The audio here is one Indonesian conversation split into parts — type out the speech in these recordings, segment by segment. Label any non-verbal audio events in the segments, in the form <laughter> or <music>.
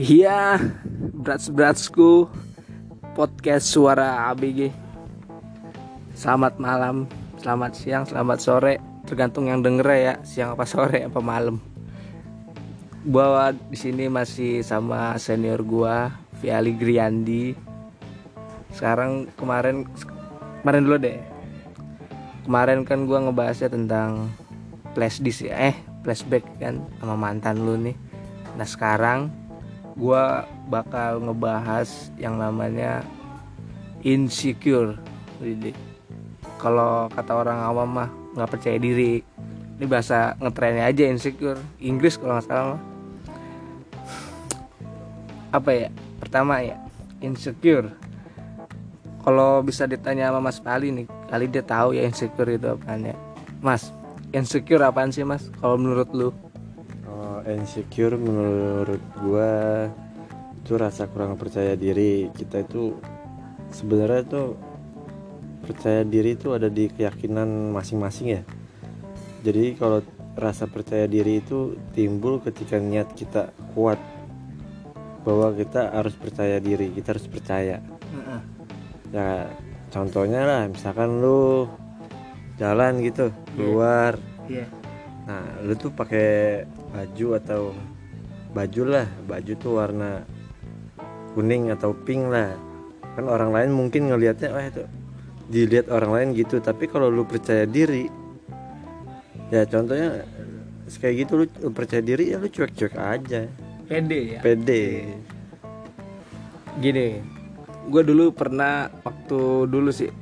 Iya, brats-bratsku podcast suara ABG. Selamat malam, selamat siang, selamat sore, tergantung yang denger ya, siang apa sore apa malam. Gua di sini masih sama senior gua, Viali Griandi. Sekarang kemarin kemarin dulu deh. Kemarin kan gua ngebahasnya tentang flashdisk ya, eh flashback kan sama mantan lu nih. Nah sekarang gue bakal ngebahas yang namanya insecure. Jadi kalau kata orang awam mah nggak percaya diri. Ini bahasa ngetrennya aja insecure. Inggris kalau nggak salah mah. Apa ya? Pertama ya insecure. Kalau bisa ditanya sama Mas Pali nih kali dia tahu ya insecure itu apaan ya? Mas insecure apaan sih Mas? Kalau menurut lu Oh, insecure menurut gua itu rasa kurang percaya diri. Kita itu sebenarnya tuh percaya diri itu ada di keyakinan masing-masing ya. Jadi kalau rasa percaya diri itu timbul ketika niat kita kuat bahwa kita harus percaya diri kita harus percaya. Ya contohnya lah misalkan lu jalan gitu keluar. Iya. Nah, lu tuh pakai baju atau baju lah, baju tuh warna kuning atau pink lah. Kan orang lain mungkin ngelihatnya wah itu dilihat orang lain gitu, tapi kalau lu percaya diri ya contohnya kayak gitu lu, lu percaya diri ya lu cuek-cuek aja. pede ya Pede. gini gue dulu pernah waktu dulu sih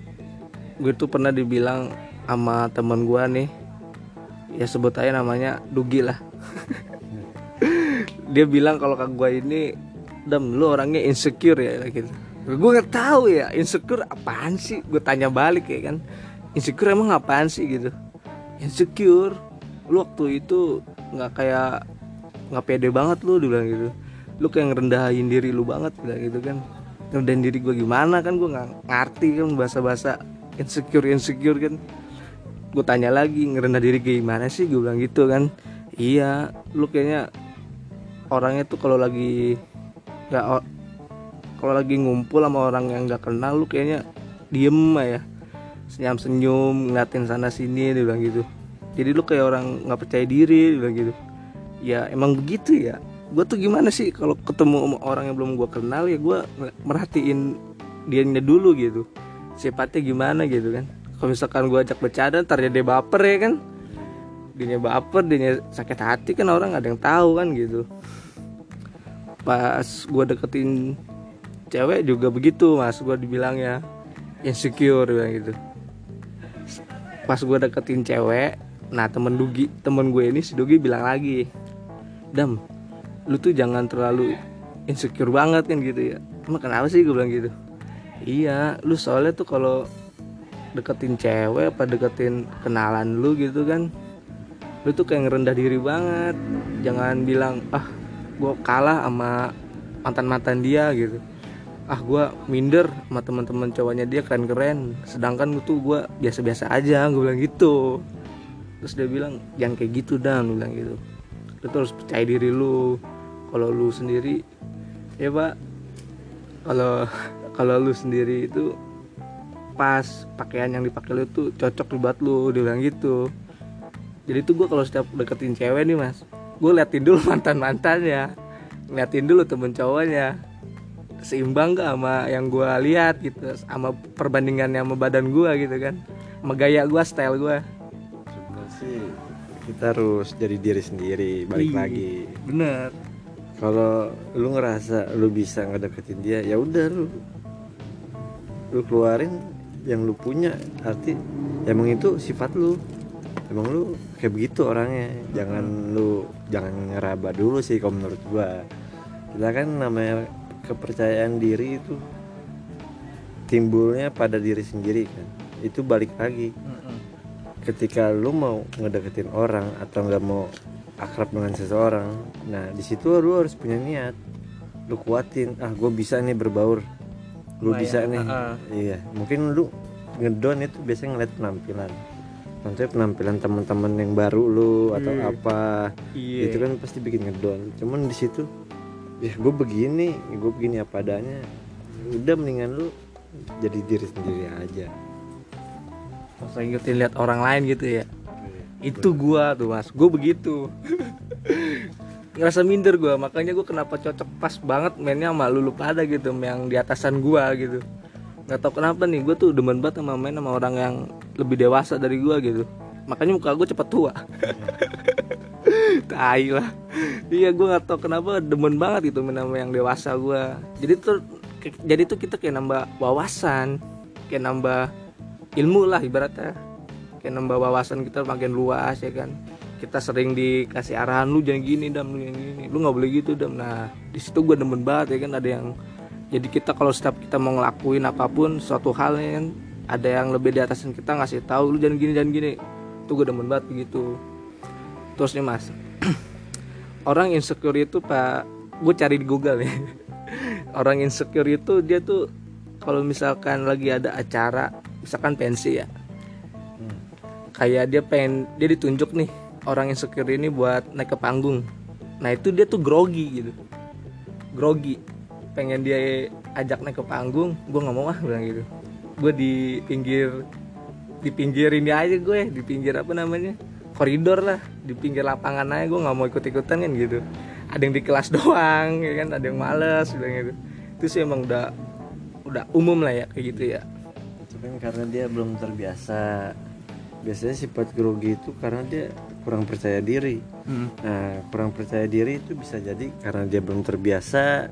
gue tuh pernah dibilang sama temen gue nih ya sebut aja namanya Dugi lah dia bilang kalau ke gue ini dam lu orangnya insecure ya gitu. Gue nggak tahu ya insecure apaan sih? Gue tanya balik ya kan. Insecure emang apaan sih? Gitu. Insecure lu waktu itu nggak kayak nggak pede banget lu dia bilang gitu. Lu kayak ngerendahin diri lu banget bilang gitu kan. Ngerendahin diri gue gimana kan? Gue nggak ngerti kan bahasa-bahasa insecure insecure kan. Gue tanya lagi ngerendah diri gimana sih? Gue bilang gitu kan iya lu kayaknya orangnya tuh kalau lagi nggak kalau lagi ngumpul sama orang yang nggak kenal lu kayaknya diem ya senyum senyum ngeliatin sana sini dia bilang gitu. Jadi lu kayak orang nggak percaya diri dia bilang gitu. Ya emang begitu ya. Gue tuh gimana sih kalau ketemu orang yang belum gue kenal ya gue merhatiin dianya dulu gitu. Sifatnya gimana gitu kan. Kalau misalkan gue ajak bercanda ntar dia baper ya kan dia baper dia sakit hati kan orang nggak ada yang tahu kan gitu. Pas gue deketin cewek juga begitu mas gue dibilangnya insecure bilang gitu. Pas gue deketin cewek nah temen Dugi temen gue ini si Dugi bilang lagi dam lu tuh jangan terlalu insecure banget kan gitu ya. Emang kenapa sih? gue bilang gitu. Iya lu soalnya tuh kalau deketin cewek apa deketin kenalan lu gitu kan lu tuh kayak ngerendah diri banget. Jangan bilang ah gue kalah sama mantan mantan dia gitu. Ah gue minder sama teman-teman cowoknya dia keren keren sedangkan lu tuh gue biasa biasa aja gue bilang gitu. Terus dia bilang jangan kayak gitu dan bilang gitu. Lu tuh harus percaya diri lu. Kalau lu sendiri ya pak kalau kalau lu sendiri itu pas pakaian yang dipakai lu tuh cocok buat lu dia bilang gitu jadi tuh gue kalau setiap deketin cewek nih mas gue liatin dulu mantan mantannya liatin dulu temen cowoknya seimbang gak sama yang gue lihat gitu sama perbandingannya sama badan gue gitu kan sama gaya gue style gue sih kita harus jadi diri sendiri, balik Iya. lagi. bener kalau lu ngerasa lu bisa ngedeketin dia ya udah lu lu keluarin yang lu punya arti emang itu sifat lu emang lu kayak begitu orangnya. Jangan lu jangan ngeraba dulu sih kalau menurut gua. Kita kan namanya kepercayaan diri itu timbulnya pada diri sendiri kan. Itu balik lagi. Ketika lu mau ngedeketin orang atau nggak mau akrab dengan seseorang nah di situ lu harus punya niat. Lu kuatin ah gue bisa nih berbaur. Lumayan, bisa nih. Uh-uh. iya mungkin lu ngedon itu biasanya ngeliat penampilan contohnya penampilan teman-teman yang baru lu atau Iya. apa Iya. itu kan pasti bikin ngedon. Cuman di situ ya gue begini gue begini apa adanya. Udah mendingan lu jadi diri sendiri aja. Gak usah ngikutin lihat orang lain gitu ya. Itu gua tuh mas. Gue begitu. <laughs> Ngerasa minder gua. Makanya gua kenapa cocok pas banget mainnya sama lulu pada gitu yang di atasan gua gitu. Nggak tau kenapa nih gue tuh demen banget sama main sama orang yang lebih dewasa dari gua gitu. Makanya muka gue cepet tua. Tai lah. Iya gue nggak tau kenapa demen banget main sama yang dewasa gua. Jadi tuh jadi tuh kita kayak nambah wawasan kayak nambah ilmu lah ibaratnya. Kayak nambah wawasan kita makin luas ya kan. Kita sering dikasih arahan lu jangan gini dam lu jangan gini. Lu nggak boleh gitu dam. Nah di situ gue demen banget ya kan. Ada yang jadi kita kalau setiap kita mau ngelakuin apa pun suatu hal ya kan ada yang lebih di atasan kita ngasih tahu lu jangan gini jangan gini. Itu gue demen banget begitu. Terus nih mas. <clears throat> Orang insecure itu pak gue cari di Google ya. <laughs> Orang insecure itu dia tuh kalau misalkan lagi ada acara misalkan pensi ya. Kayak dia pengen dia ditunjuk nih orang insecure ini buat naik ke panggung. Nah itu dia tuh grogi gitu. Grogi. Pengen dia ajak naik ke panggung gue nggak mau ah bilang gitu gue di pinggir di pinggir ini aja gue di pinggir apa namanya? Koridor lah di pinggir lapangan aja gue nggak mau ikut ikutan kan gitu. Ada yang di kelas <laughs> doang ya kan? Ada yang males bilang gitu. Itu sih emang udah udah umum lah ya kayak gitu ya. Kan karena dia belum terbiasa biasanya sifat grogi itu karena dia kurang percaya diri. Nah kurang percaya diri itu bisa jadi karena dia belum terbiasa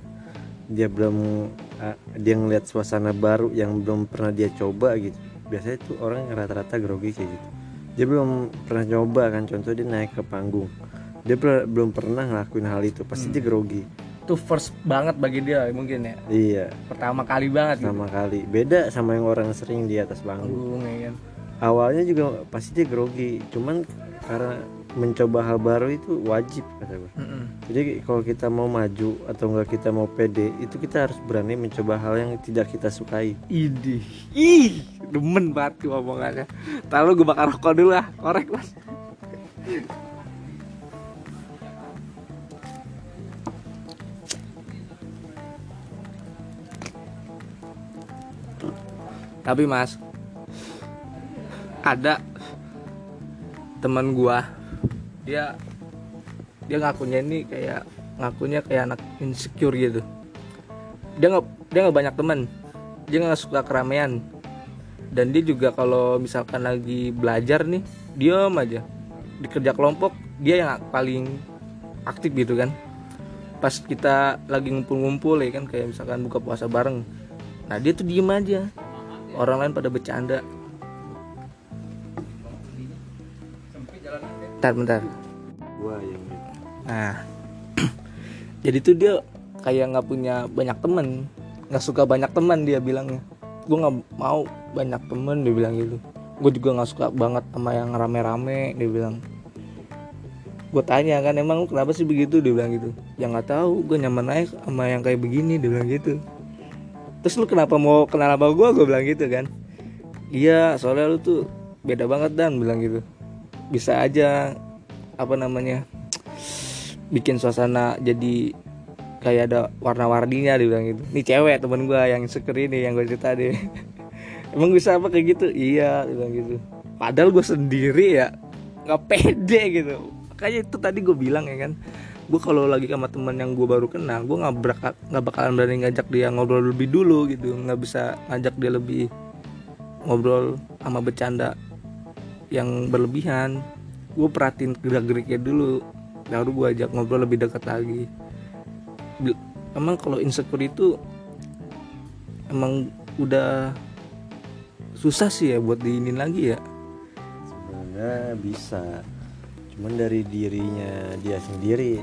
dia belum ah, dia ngeliat suasana baru yang belum pernah dia coba gitu. Biasanya itu orang rata-rata grogi kayak gitu. Dia belum pernah coba kan contoh dia naik ke panggung. Dia per- belum pernah ngelakuin hal itu pasti dia grogi. Itu first banget bagi dia mungkin ya? Iya. Pertama kali banget gitu. Sama kali. Beda sama yang orang sering di atas panggung. Panggung ya kan? Awalnya juga pasti dia grogi. Cuman karena mencoba hal baru itu wajib kata gue Mm-mm. jadi kalau kita mau maju atau enggak kita mau pede itu kita harus berani mencoba hal yang tidak kita sukai Idih, ih, demen banget tuh omongannya. Tahu gue bakar rokok dulu lah, korek mas. Tapi mas, ada teman gua, dia dia ngakunya ini kayak ngakunya kayak anak insecure gitu. Dia nggak dia nggak banyak teman. Dia nggak suka keramaian. Dan dia juga kalau misalkan lagi belajar nih diam aja. Di kerja kelompok dia yang paling aktif gitu kan. Pas kita lagi ngumpul-ngumpul ya kan kayak misalkan buka puasa bareng. Nah dia tuh diem aja. Orang lain pada bercanda bentar bentar gua yang. Nah, <clears throat> jadi tuh dia kayak nggak punya banyak temen, nggak suka banyak teman dia bilangnya. Gue nggak mau banyak temen dia bilang gitu. Gue juga nggak suka banget sama yang rame-rame dia bilang. Gue tanya kan emang lu kenapa sih begitu dia bilang gitu. Ya nggak tahu, gue nyaman aja sama yang kayak begini dia bilang gitu. Terus lu kenapa mau kenal sama gue? Gue bilang gitu kan. Iya, soalnya lu tuh beda banget dan bilang gitu. Bisa aja apa namanya bikin suasana jadi kayak ada warna-warninya dia bilang gitu. Nih cewek temen gue yang insecure ini yang gue cerita deh. <laughs> Emang bisa apa kayak gitu? Iya bilang gitu. Padahal gue sendiri ya nggak pede gitu. Kayak itu tadi gue bilang ya kan gue kalau lagi sama teman yang gue baru kenal gue nggak bakal nggak bakalan berani ngajak dia ngobrol lebih dulu gitu. Nggak bisa ngajak dia lebih ngobrol sama bercanda yang berlebihan gue perhatiin gerak geriknya dulu baru gue ajak ngobrol lebih dekat lagi. Emang kalau insecure itu emang udah susah sih ya buat diinin lagi ya? Sebenarnya bisa cuman dari dirinya dia sendiri.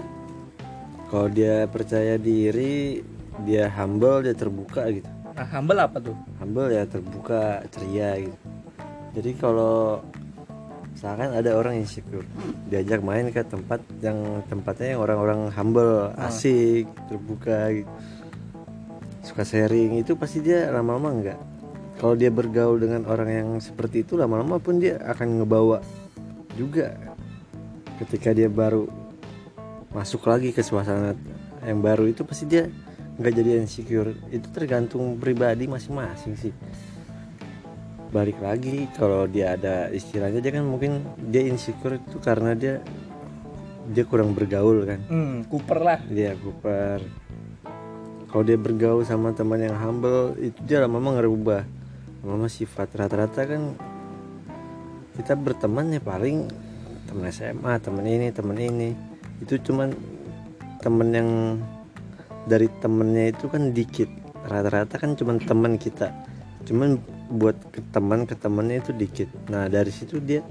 Kalau dia percaya diri dia humble dia terbuka gitu. Nah humble apa tuh? Humble ya terbuka ceria gitu. Jadi kalau misalkan ada orang insecure diajak main ke tempat yang tempatnya yang orang-orang humble asik terbuka gitu. Suka sharing itu pasti dia lama-lama enggak. Kalau dia bergaul dengan orang yang seperti itu lama-lama pun dia akan ngebawa juga. Ketika dia baru masuk lagi ke suasana yang baru itu pasti dia nggak jadi insecure. Itu tergantung pribadi masing-masing sih balik lagi. Kalau dia ada istilahnya dia kan mungkin dia insecure itu karena dia dia kurang bergaul kan. Hmm, Cooper lah. Dia Cooper. Kalau dia bergaul sama teman yang humble itu dia lama-lama ngerubah. Lama sifat rata-rata kan kita berteman ya paling teman SMA teman ini teman ini. Itu cuman temen yang dari temennya itu kan dikit. Rata-rata kan cuman teman kita. Cuman buat ke teman ke temannya itu dikit. Nah dari situ dia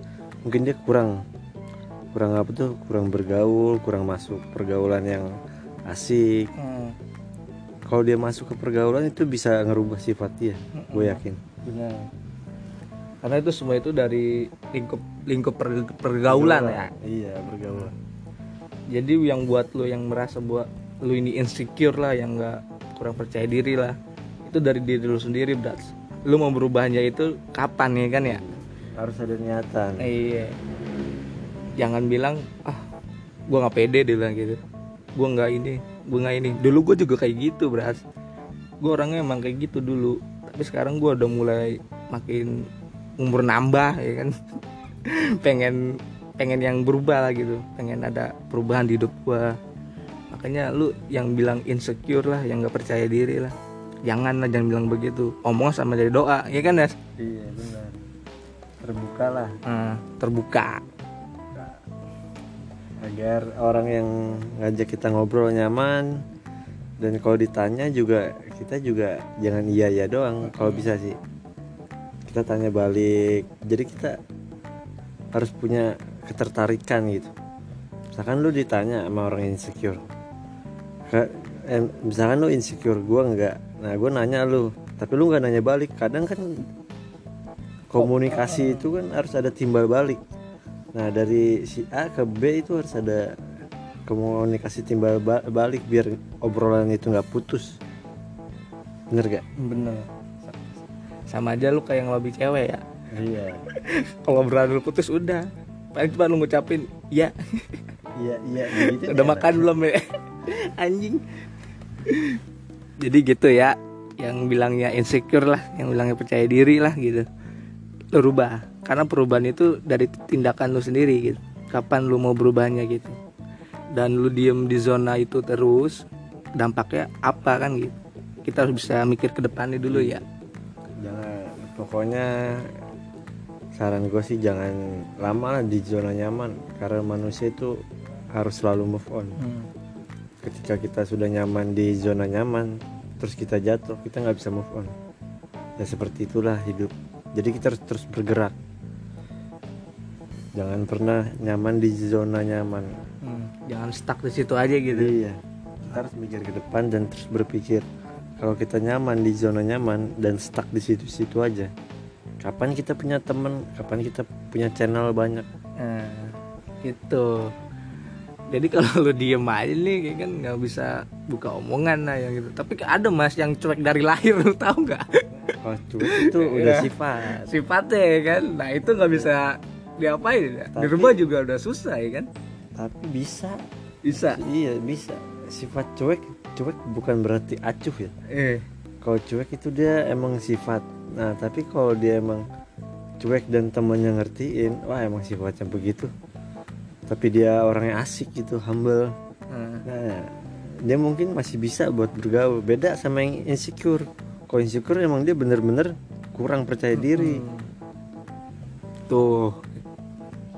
mungkin dia kurang kurang apa tuh kurang bergaul kurang masuk pergaulan yang asik. Hmm, kalau dia masuk ke pergaulan itu bisa ngerubah sifat dia gue yakin. Benar. Karena itu semua itu dari lingkup lingkup per- pergaulan ya. Iya bergaul jadi yang buat lo yang merasa buat lo ini insecure lah yang nggak kurang percaya diri lah. Itu dari diri lo sendiri berat lo mau berubahnya itu kapan ya kan ya? Harus ada niatan. Iya. Jangan bilang ah gua nggak pede dia bilang gitu. Gua nggak ini gua nggak ini. Dulu gue juga kayak gitu berat gue orangnya emang kayak gitu dulu. Tapi sekarang gua udah mulai makin umur nambah ya kan. <laughs> Pengen pengen yang berubah lah gitu. Pengen ada perubahan di hidup gua. Makanya lu yang bilang insecure lah yang nggak percaya diri lah jangan lah jangan bilang begitu. Omong sama jadi doa ya kan Des? iya benar. Terbuka lah. Hmm, terbuka. Agar orang yang ngajak kita ngobrol nyaman dan kalau ditanya juga kita juga jangan iya iya doang kalau bisa sih. Kita tanya balik. Jadi kita harus punya ketertarikan gitu. Misalkan lu ditanya sama orang insecure. Eh, misalkan lu insecure gua enggak nah gue nanya lu tapi lu nggak nanya balik kadang kan komunikasi itu kan harus ada timbal balik Nah dari si A ke B itu harus ada komunikasi timbal ba- balik biar obrolan itu nggak putus. Bener gak? bener sama aja lu kayak ngelobi cewek ya Iya. <laughs> kalau berani lu putus udah paling cuma lu ngucapin ya Iya iya. Gitu udah makan belum ya <laughs> anjing jadi gitu ya yang bilangnya insecure lah yang bilangnya percaya diri lah gitu. Lu rubah karena perubahan itu dari tindakan lu sendiri gitu. Kapan lu mau berubahnya gitu. Dan lu diem di zona itu terus dampaknya apa kan gitu. Kita harus bisa mikir ke depannya dulu ya. Jangan. Pokoknya saran gue sih jangan lama lah di zona nyaman. Karena manusia itu harus selalu move on. Ketika kita sudah nyaman di zona nyaman, terus kita jatuh, kita nggak bisa move on. Ya seperti itulah hidup. Jadi kita harus terus bergerak. Jangan pernah nyaman di zona nyaman. Hmm, jangan stuck di situ aja gitu Iya. Kita harus mikir ke depan dan terus berpikir kalau kita nyaman di zona nyaman dan stuck di situ-situ aja. Kapan kita punya temen? Kapan kita punya channel banyak? Nah, gitu. Jadi kalau lu diem aja nih kayak kan nggak bisa buka omongan lah yang gitu. Tapi ada mas yang cuek dari lahir lu tahu nggak? Oh, cuek itu <laughs> udah Iya. sifat. Sifatnya ya kan. Nah itu nggak bisa diapain ya. Di rumah juga udah susah ya kan. Tapi bisa. Bisa. Iya, bisa. Sifat cuek, cuek bukan berarti acuh ya. Eh. Kalau cuek itu dia emang sifat. Nah, tapi kalau dia emang cuek dan temennya ngertiin, wah emang sifatnya begitu. Tapi dia orangnya asik gitu, humble. Nah, Nah, dia mungkin masih bisa buat bergaul. Beda sama yang insecure. Kalau insecure emang dia bener-bener kurang percaya diri. hmm. Tuh.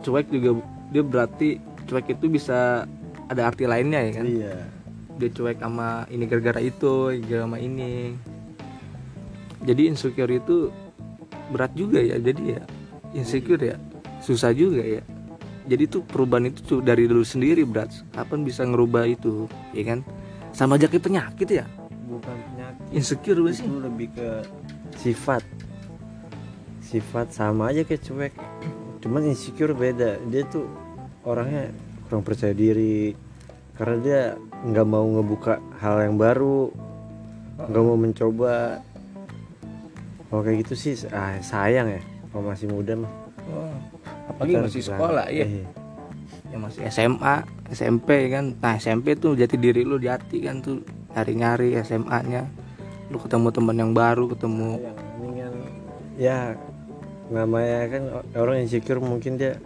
Cuek juga dia berarti cuek itu bisa ada arti lainnya ya kan. Iya. dia cuek sama ini gara-gara itu gara sama ini jadi insecure itu berat juga ya jadi ya insecure ya susah juga ya jadi tuh perubahan itu tuh dari dulu sendiri berat kapan bisa ngerubah itu ya kan sama aja kayak penyakit ya Bukan penyakit. insecure apa sih Itu lebih ke sifat. Sifat sama aja kayak cuek. Cuman insecure beda. Dia tuh orangnya kurang percaya diri karena dia nggak mau ngebuka hal yang baru, nggak mau mencoba. Kalau kayak gitu sih, ah sayang ya. Kalau masih muda mah. Apalagi masih sekolah ya Iya. yang masih SMA SMP kan. Nah SMP tuh jati diri lu jati kan tuh. Nyari-nyari SMA nya lu ketemu teman yang baru ketemu. Yang ini kan ya namanya kan orang insecure mungkin dia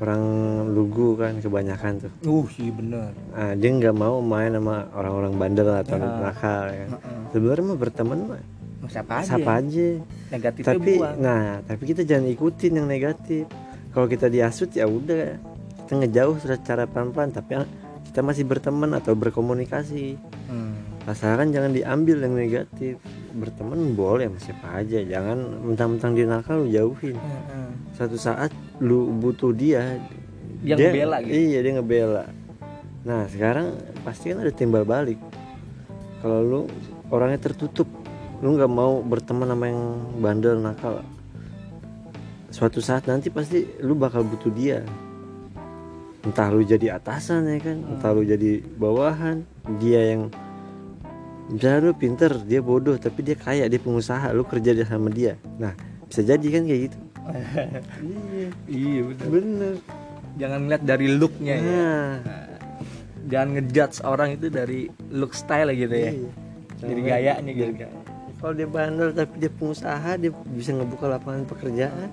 orang lugu kan kebanyakan tuh. Uh iya bener. Nah, dia nggak mau main sama orang-orang bandel atau Ya. nakal ya. Heeh. sebenarnya mah berteman mah. Mau siapa aja. siapa aja. Negatifnya tapi buang. nah tapi kita jangan ikutin yang negatif kalau kita diasut ya udah. Kita ngejauh secara pelan-pelan tapi kita masih berteman atau berkomunikasi. Hmm. asalkan jangan diambil yang negatif. Berteman boleh sama siapa aja. Jangan mentang-mentang dia nakal lu jauhin. Heeh. satu saat lu butuh dia Dia ngebela gitu. iya dia ngebela. Nah sekarang pasti kan ada timbal balik. Kalau lu orangnya tertutup lu nggak mau berteman sama yang bandel nakal suatu saat nanti pasti lu bakal butuh dia. Entah lu jadi atasan ya kan? Entah lu jadi bawahan. Dia yang misalnya lu pinter dia bodoh tapi dia kaya dia pengusaha lu kerja sama dia. Nah bisa jadi kan kayak gitu? <laughs> Iya. Iya bener bener. Jangan ngeliat dari looknya ya. Nah. Jangan ngejudge orang itu dari look style gitu ya. Iya. dari Sama- gayanya gitu. Kalau dia bandel tapi dia pengusaha dia bisa ngebuka lapangan pekerjaan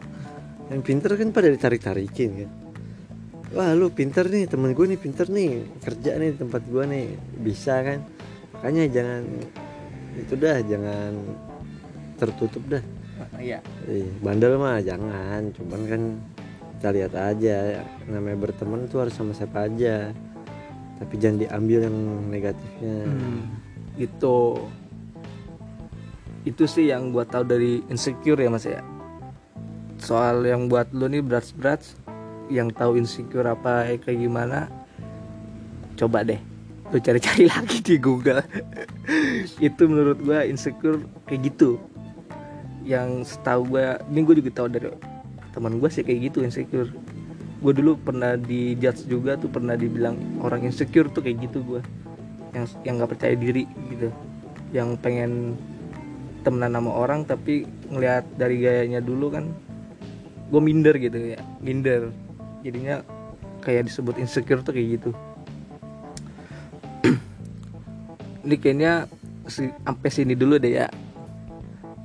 yang pinter kan pada ditarik-tarikin kan? Wah lu pinter nih temen gue nih pinter nih kerja nih di tempat gue nih bisa kan? Makanya jangan itu dah jangan tertutup dah. Iya. Bandel mah jangan. Cuman kan kita lihat aja namanya berteman tuh harus sama siapa aja. Tapi jangan diambil yang negatifnya. Hmm, gitu itu sih yang gua tahu dari insecure ya mas ya soal yang buat lu nih berat-berat yang tahu insecure apa eh, kayak gimana coba deh lu cari-cari <laughs> lagi di Google. <laughs> Itu menurut gua insecure kayak gitu. Yang setahu gua ini gue juga tahu dari teman gua sih kayak gitu insecure. Gue dulu pernah di judge juga tuh pernah dibilang orang insecure tuh kayak gitu gue yang yang nggak percaya diri gitu. Yang pengen temenan sama orang tapi ngelihat dari gayanya dulu kan gue minder gitu ya minder. Jadinya kayak disebut insecure tuh kayak gitu. <clears throat> Ini kayaknya si- sampai sini dulu deh ya.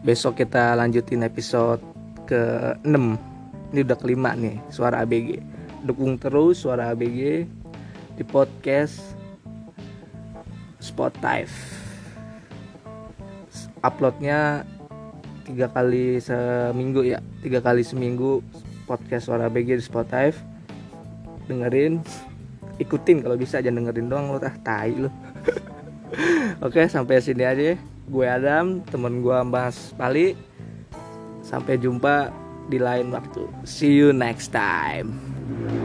Besok kita lanjutin episode ke 6 ini udah kelima nih suara ABG dukung terus suara ABG di podcast Spotify uploadnya tiga kali seminggu ya. Tiga kali seminggu podcast suara ABG di Spotify. Dengerin. Ikutin kalau bisa jangan dengerin doang lo tah tai lo <laughs> oke sampai sini aja. Gue Adam temen gue Mas Pali. Sampai jumpa di lain waktu. See you next time